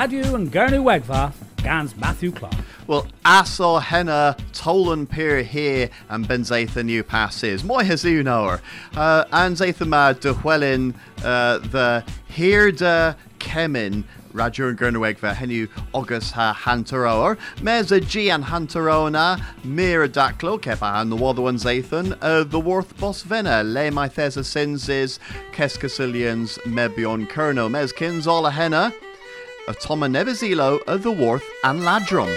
Radio and Gurnu Wegva, Gans Matthew Clark. Well, Aso Henna, Tolan Pier here, and Benzatha New Passes. Moi Hazunoer. Uh, and Zathama de Huelin, uh, the Hirda Kemin, Radio and Gernewegva Henu August ha Hantaroer, Meza G and Hantarona, Mira Daklo, Kepa and the Watherwan Zathan, uh, the Worth Boss Vena, Le My Thesa Sinses, Keskasilians, Mebyon Kernow, Mezkins, Ola Uh, the Worth and Ladron.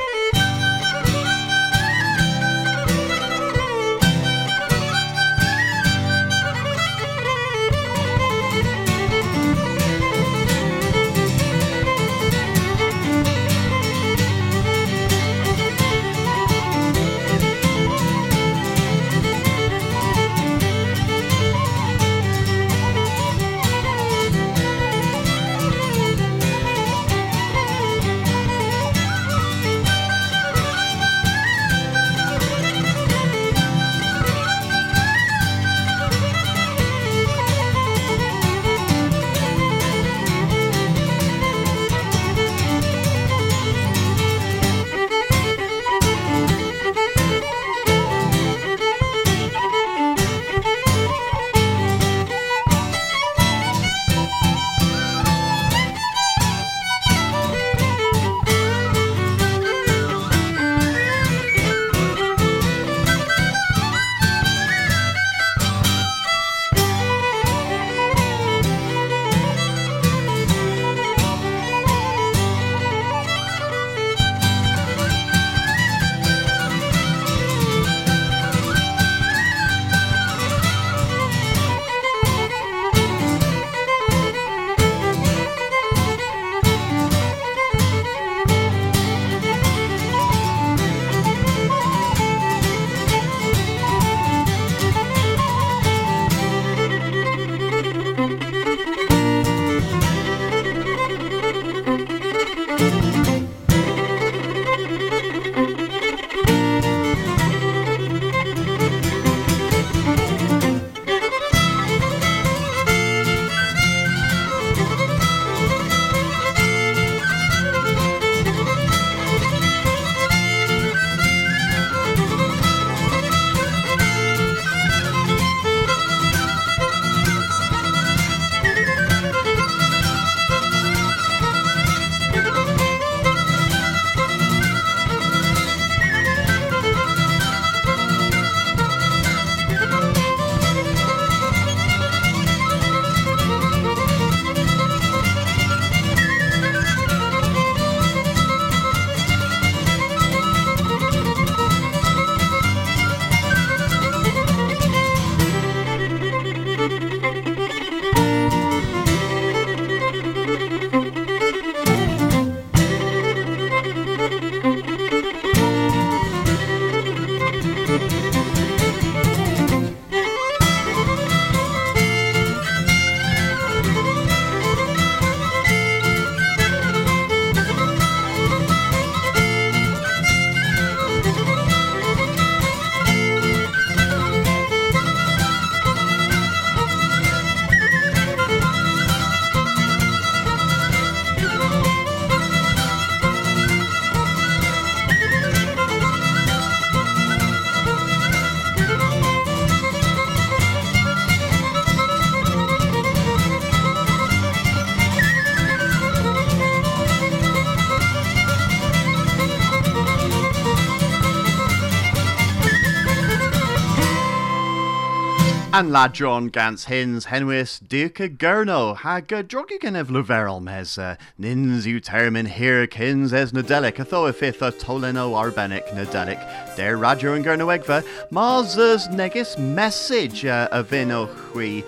An ladron gans hins henwis duca gurno hag drogigan ev luveral mes uh, nins termin here kins es nadelic a tho ifith a toleno arbenic nadelic. Der radio and egva mars negis message uh, a vino hui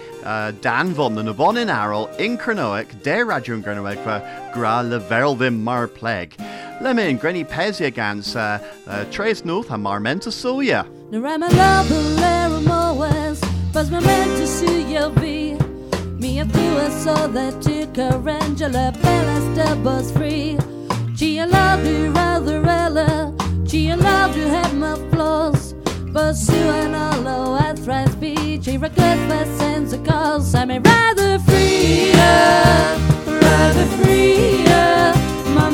dan von the nabonin arrow in der radio and gurno egva gra leveral vim mar plague Lemon, Granny Pezia gans, uh, North, and Marmenta Soya. Narama love, Faz momento se eu vi Minha tua só da tica Angela Bella bus free. Tinha love you rather ela Tinha love you have my flaws. But you and all I thrive beach She record my sense of cause. I'm rather free Rather free My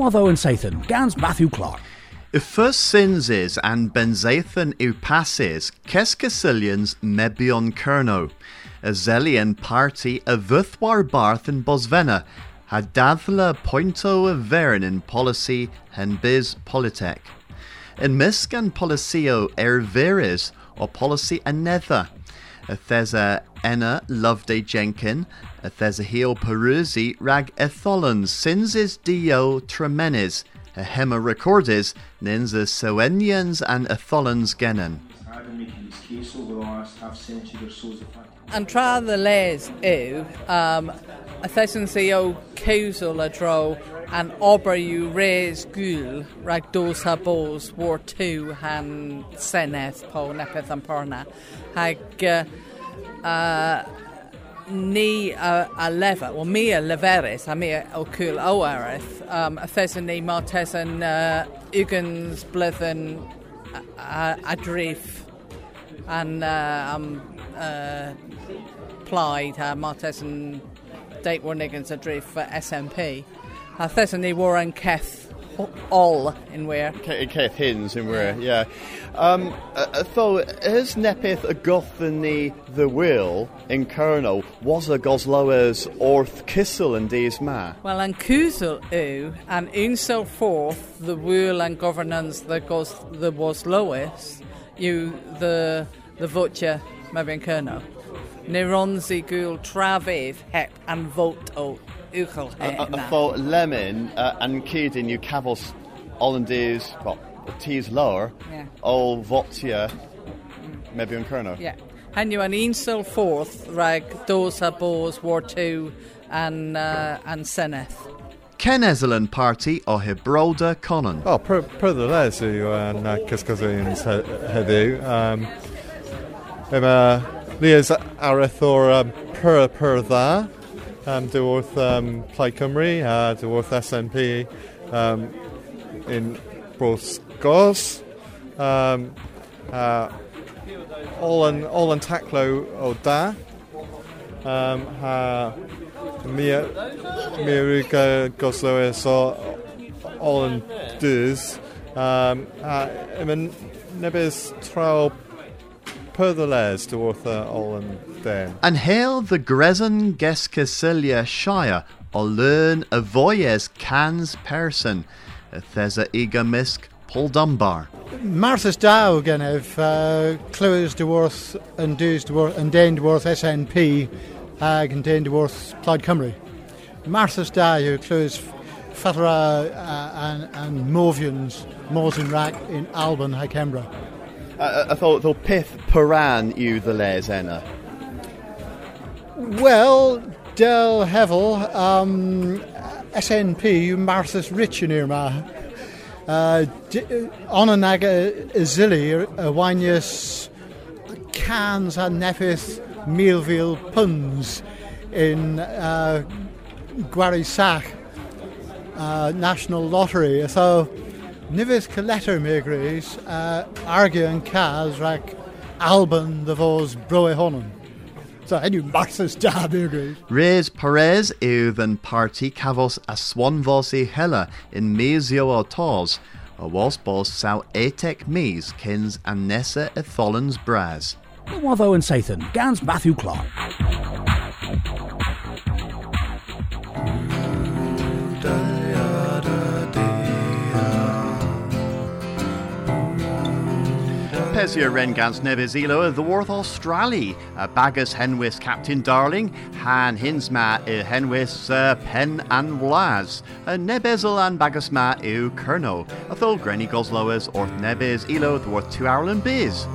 Watho and Sathan, Gans Matthew Clark. If first sins is and benzathan eu passes, keskasilians mebion kerno. A zelian party a vuthwar barth in Bosvena, had dathla pointo a verin in policy hen biz politec. In miskan policio er veris or policy anetha. A thesa enna loveday jenkin, a thesa heel perusi rag etholans sins is dio tremenis, a hema recordis nins a soenians and etholans genin. I've making this case over the last half century or so as a fact. An tra the les yw, um, a thesyn si o cewsol a dro an ober yw res gwl rag dos ha bos war tu han seneth po nepeth am porna. Hag uh, uh, ni a, a lefa, wel mi a leferus a mi o cwl o erith, um, a thesyn ni ma tesyn uh, ugans blyddyn a, a, a and uh, am uh, plaid ha Martes and Date war niggans a drif for SMP. A thesyn ni war an keth all in where. Keith Hins in where, yeah. Um, uh, though, is nepith a goth in the, will in Kerno was a gosloes orth kissel and these ma? Well, an cúsel u, an unsel forth the rule and governance that goes the was lowest, you the the votja mabin kerno. Neronzi gul traviv hep and vote o uchel Uh, uh, though lemon uh, and kid in you cavils Hollandaise, well, the T's lower, Yeah. all votia, maybe in Kerno. Yeah. Han you an unsel forth rag dos ha bos war two and uh, and seneth. Ken Ezelin party o Hebroda Conan. O, pr pr y les yw yn uh, cysgoswyns heddiw. Um, Yma Lias areth o'r um, pyr pyr dda. Um, dwi wrth um, Plaid Cymru a dwi wrth SNP um, in Bros Um, uh, all yn, all yn o da. Um, ha mi mi yw goslywys o all. Um, a yma'n nebys traw pyrddles dy wrth all yn den. And hail the Grezon Geskasilia Shire o learn a voyes cans person. Thesa iga misk Paul Dunbar. Martha's Dow genef uh, clywys dywrth yn dys dywrth yn den dywrth SNP ag yn den dywrth Plaid Cymru. Martha's Dow yw clywys ffatra uh, and movians mors in rack in Alban ha Cembra. Uh, I thought the pith paran you the les enna. Well, Del Hevel, um, SNP yw Martha's Rich yn Irma. Uh, Onaga Izili, y wainius cans a neffydd milfil puns in uh, Gwari Sach uh, National Lottery. So Nivis Coletter Megris, uh, Argue and Kaz, Alban, the Vos Broe Honan. So, knew Marx's job, Megris. Rez Perez yw than party cafos a swanfos i hela in mesio o tos, a was bos saw etek mes kins and nessa e tholens braz. Watho and Sathan, Gans Matthew Clark. Pesio Rengans Neves Elo the Worth Australi, uh, Bagus Henwis Captain Darling, Han Hinsma i Henwis uh, Pen and Laz, uh, Nebezel and Bagasma i Kerno, Athol Granny Gosloas Orth Nebes the Worth Two Ireland Biz.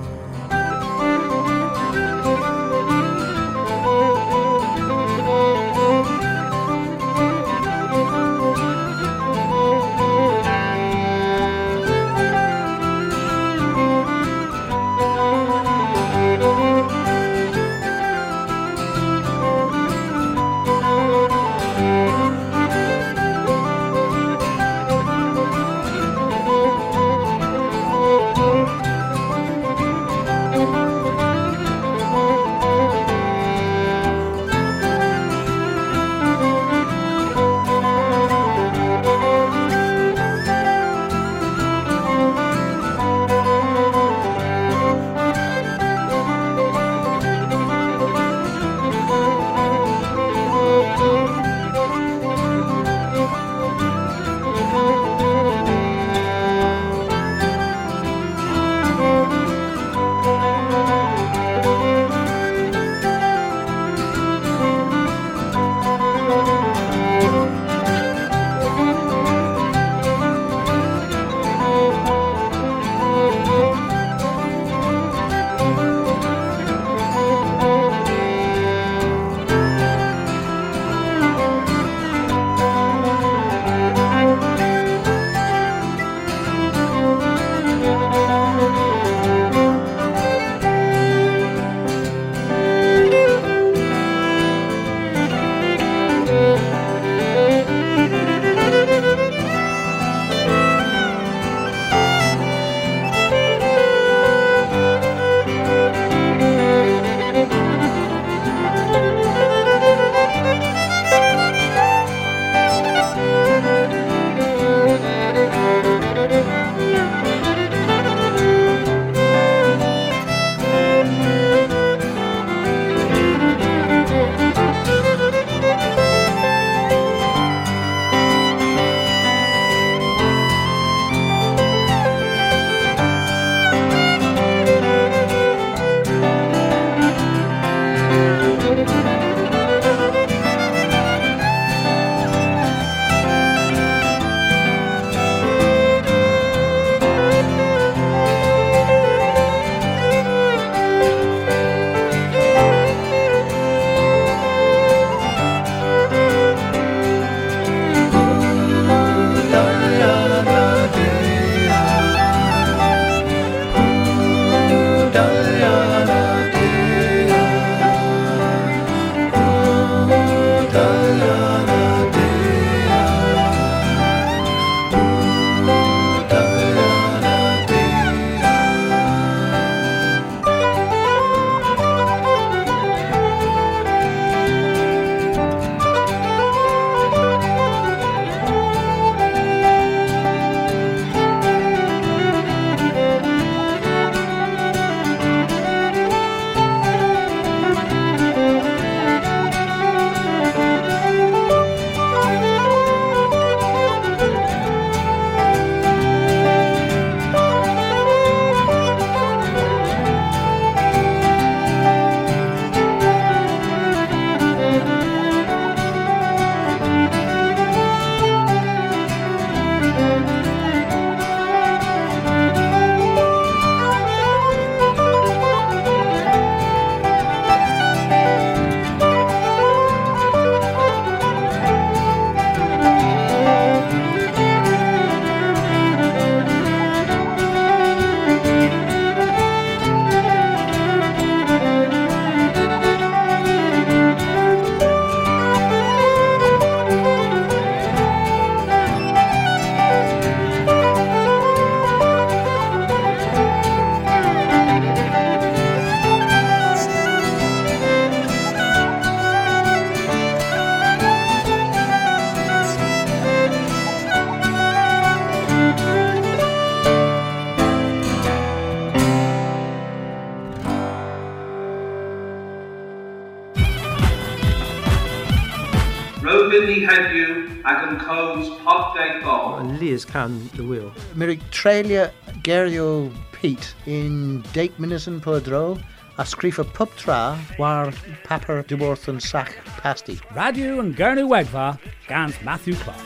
Liz can the wheel. Mirig trelia gerio Pete in Dake Minison Podro a scrifa pub tra war papper dworth and sac pasty. Radio and Gurney Wegva, Gans Matthew Clark.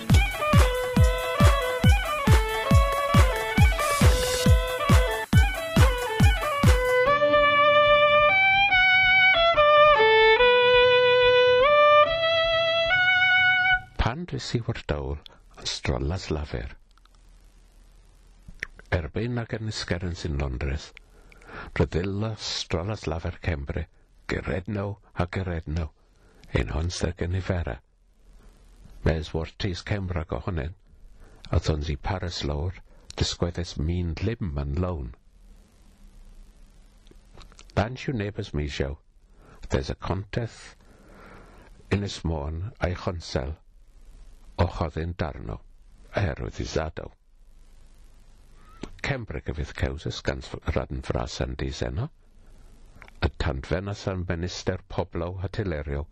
Pan dwi si war dawl yn strolas lafer. Erbyn ac yn ysgerns yn Londres, Rydilla strolas lafer Cembre, Geredno a Geredno, ein honstag yn Ifera. Mes wartis Cemra gohonen, a thons i Paris lawr, dysgweddes mi'n lim yn lown. Lans yw nebys misio, there's a contest Ynys Môn a'i chonsel ochr yn darno, oherwydd ei zadaw. Cembryd y fydd cewsys gan radn fras yn disena, y tanfenas yn minister poblaw hatilerio,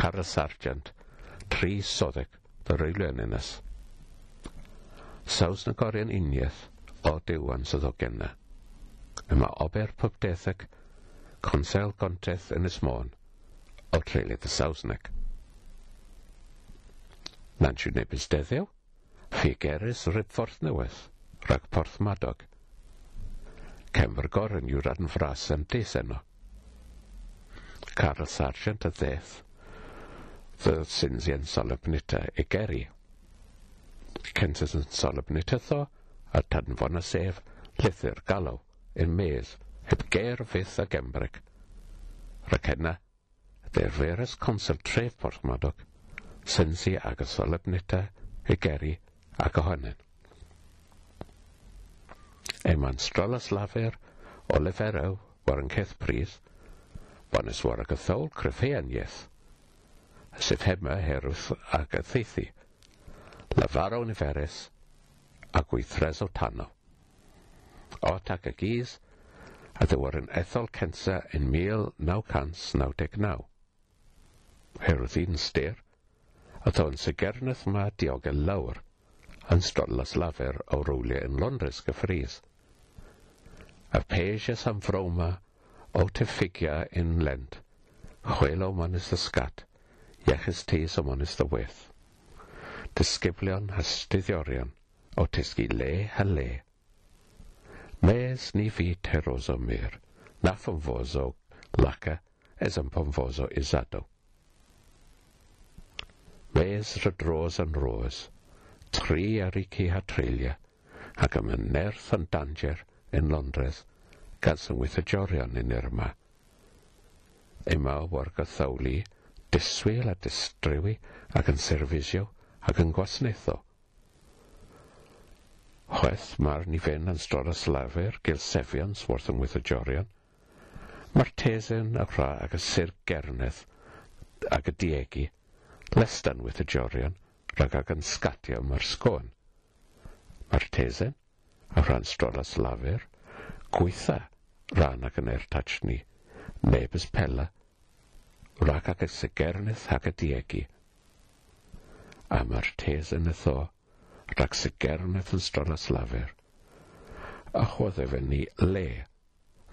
car y sargent, tri soddeg, byrwylio yn unes. Saws na gorion uniaeth o diwan swyddogen na. Yma ober pob consel gonteth yn ysmôn, o treulydd y Sausneg. Nant yw nebys deddew, fi gerys rhyb ffordd newydd, rhag porth madog. Cemfrgor yn yw radn ffras am dis eno. Carl Sargent a ddeth, the Sinsian Solopnita egeri. Census yn Solopnitatho a tanfon a sef lythyr galw yn mes heb ger fydd a gembrig. Rhaid hynna, derferus consul tref Porthmadog synsi ag y solybnita, y geri ac ohonyn. Eman strolas lafur, olifero, war yn ceth pris, bonus war ag y thol cryffean ieth, sef hema herwth ag y theithi, lafaro niferus, a gweithres o tano. O ac y gys, a ddywar yn ethol censa yn 1999. Herwth un styr, a ddo yn sygerneth ma diogel lawr, yn stollas lafer o rwliau yn Londres gyffrys a peisias am froma o teffigia in lent, chwelo man is the scat, iechys tis o man is the wyth. Disgyblion hystyddiorion o tisgu le ha le. Mes ni fi teros o mir, na fomfoso laca es am fomfoso isado. Fes rydros yn rôs, tri ar ei ci a treulio, ac am y nerth yn danger yn Londres, gan syngwyth y jorion yn Irma. Yma o wargath thawli, diswyl a distrywi ac yn serfisio ac yn gwasnaetho. Chweth mae'r nifen yn storas lafer gil sefians wrth yngwyth y jorion, Mae'r tesyn a rha ac y sir gerneth ac y diegu lestan with y jorion rhag ag yn sgatio mae'r sgôn. Mae'r tesen, a rhan strolas lafur, gweitha rhan ag yn er tachni, neb ys pela, rhag ag y sigernydd ag y diegu. A mae'r tesen y tho, rhag sigernydd yn strolas lafur, a chwodde fe ni le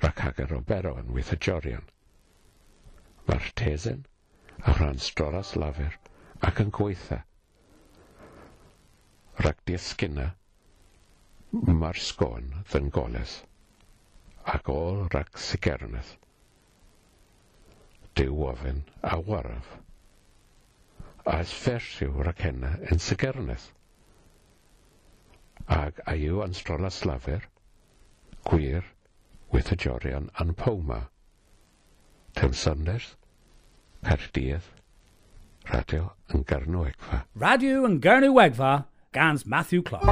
rhac ag yr oberon with y jorion. Mae'r tesen a rhan strolas lafur ac yn gweitha. Rhaid di mae'r sgôn ddyn goles, ac ôl rhaid sigerneth. Dyw ofyn a waraf, a ysfersiw rhaid henna yn sigerneth. Ag a yw anstrola slafer, gwir, with y jorion an powma. Tem Saunders, Caerdydd, Radio yn Garnw Egfa. Radio yn gans Matthew Clark.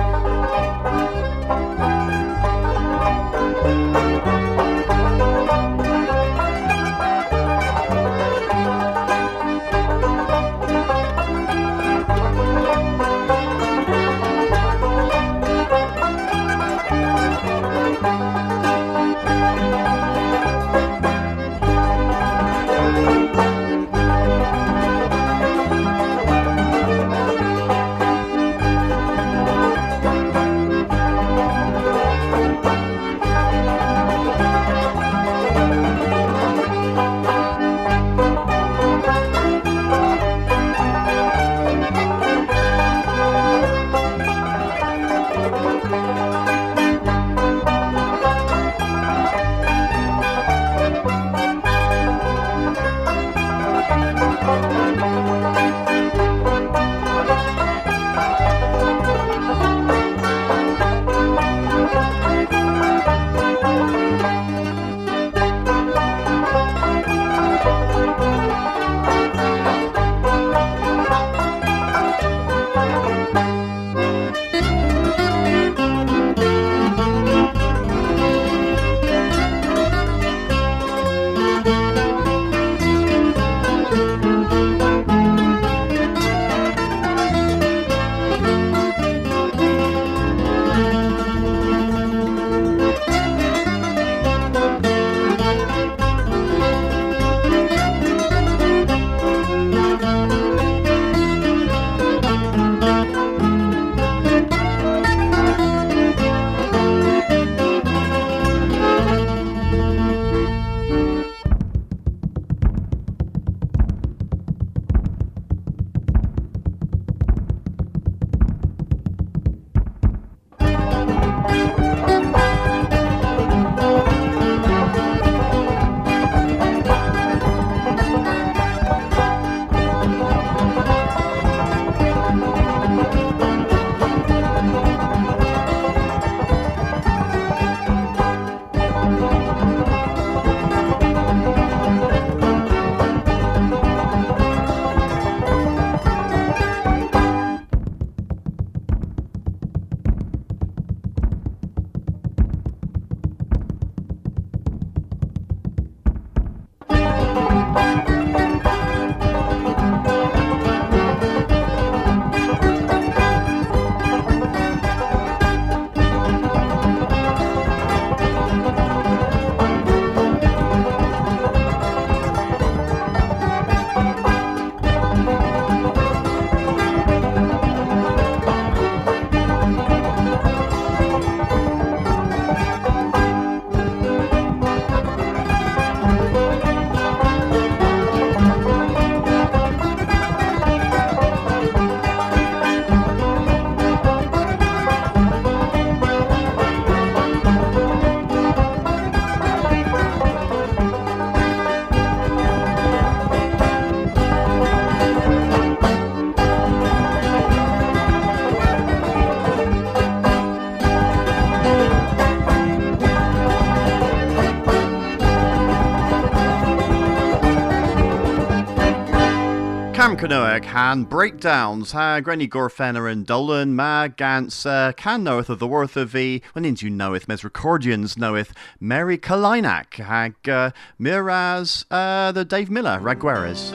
Sam Canoic han breakdowns. Ha Granny Gorfenner and Dolan ma gans uh, can knoweth of the worth of thee when into knoweth mes recordians knoweth Mary Kalinak hag uh, Miraz uh, the Dave Miller Ragueres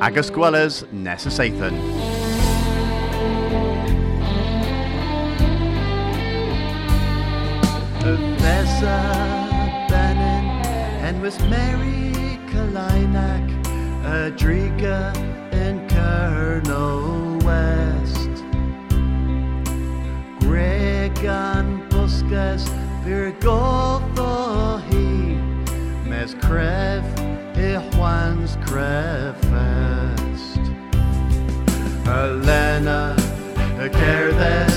Agus Gwellas Nessa Sathan. Fessa Bannon and was Mary Kalinak, Adriga and Colonel West. Gregan Buscas, Virgotho he, Mes Crev, Juan's Crevest. Elena, Gerdes,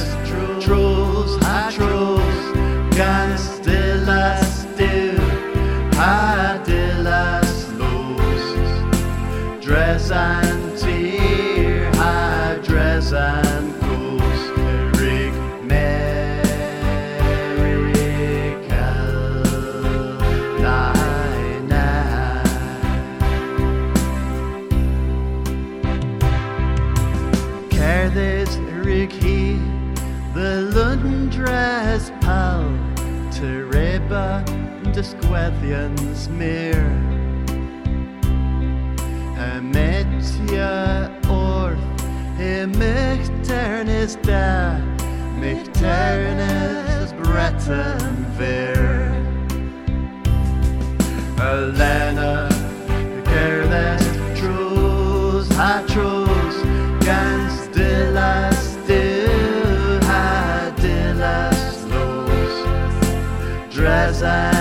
the Squethians mere. Ametia orth, Imicternis da, Micternis Breton ver. Elena, Gerdes, Trus, Hatrus, Gans de las du, ha de las los. Dress and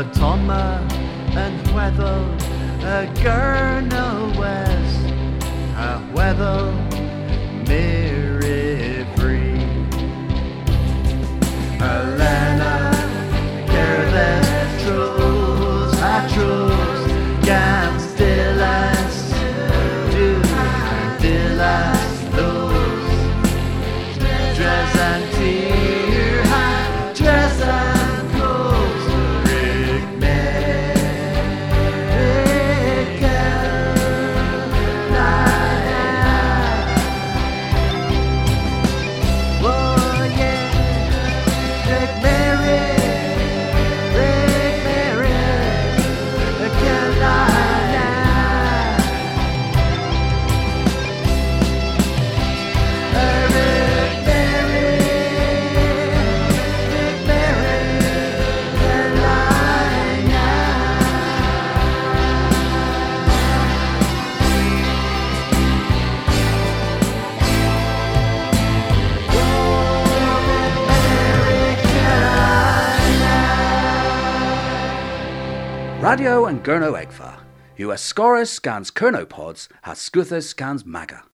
A Toma and Weddle A uh, Gurno West. Uh, A Weddle And Gurno Egfa. US scans Kernopods has Scuthus scans Maga.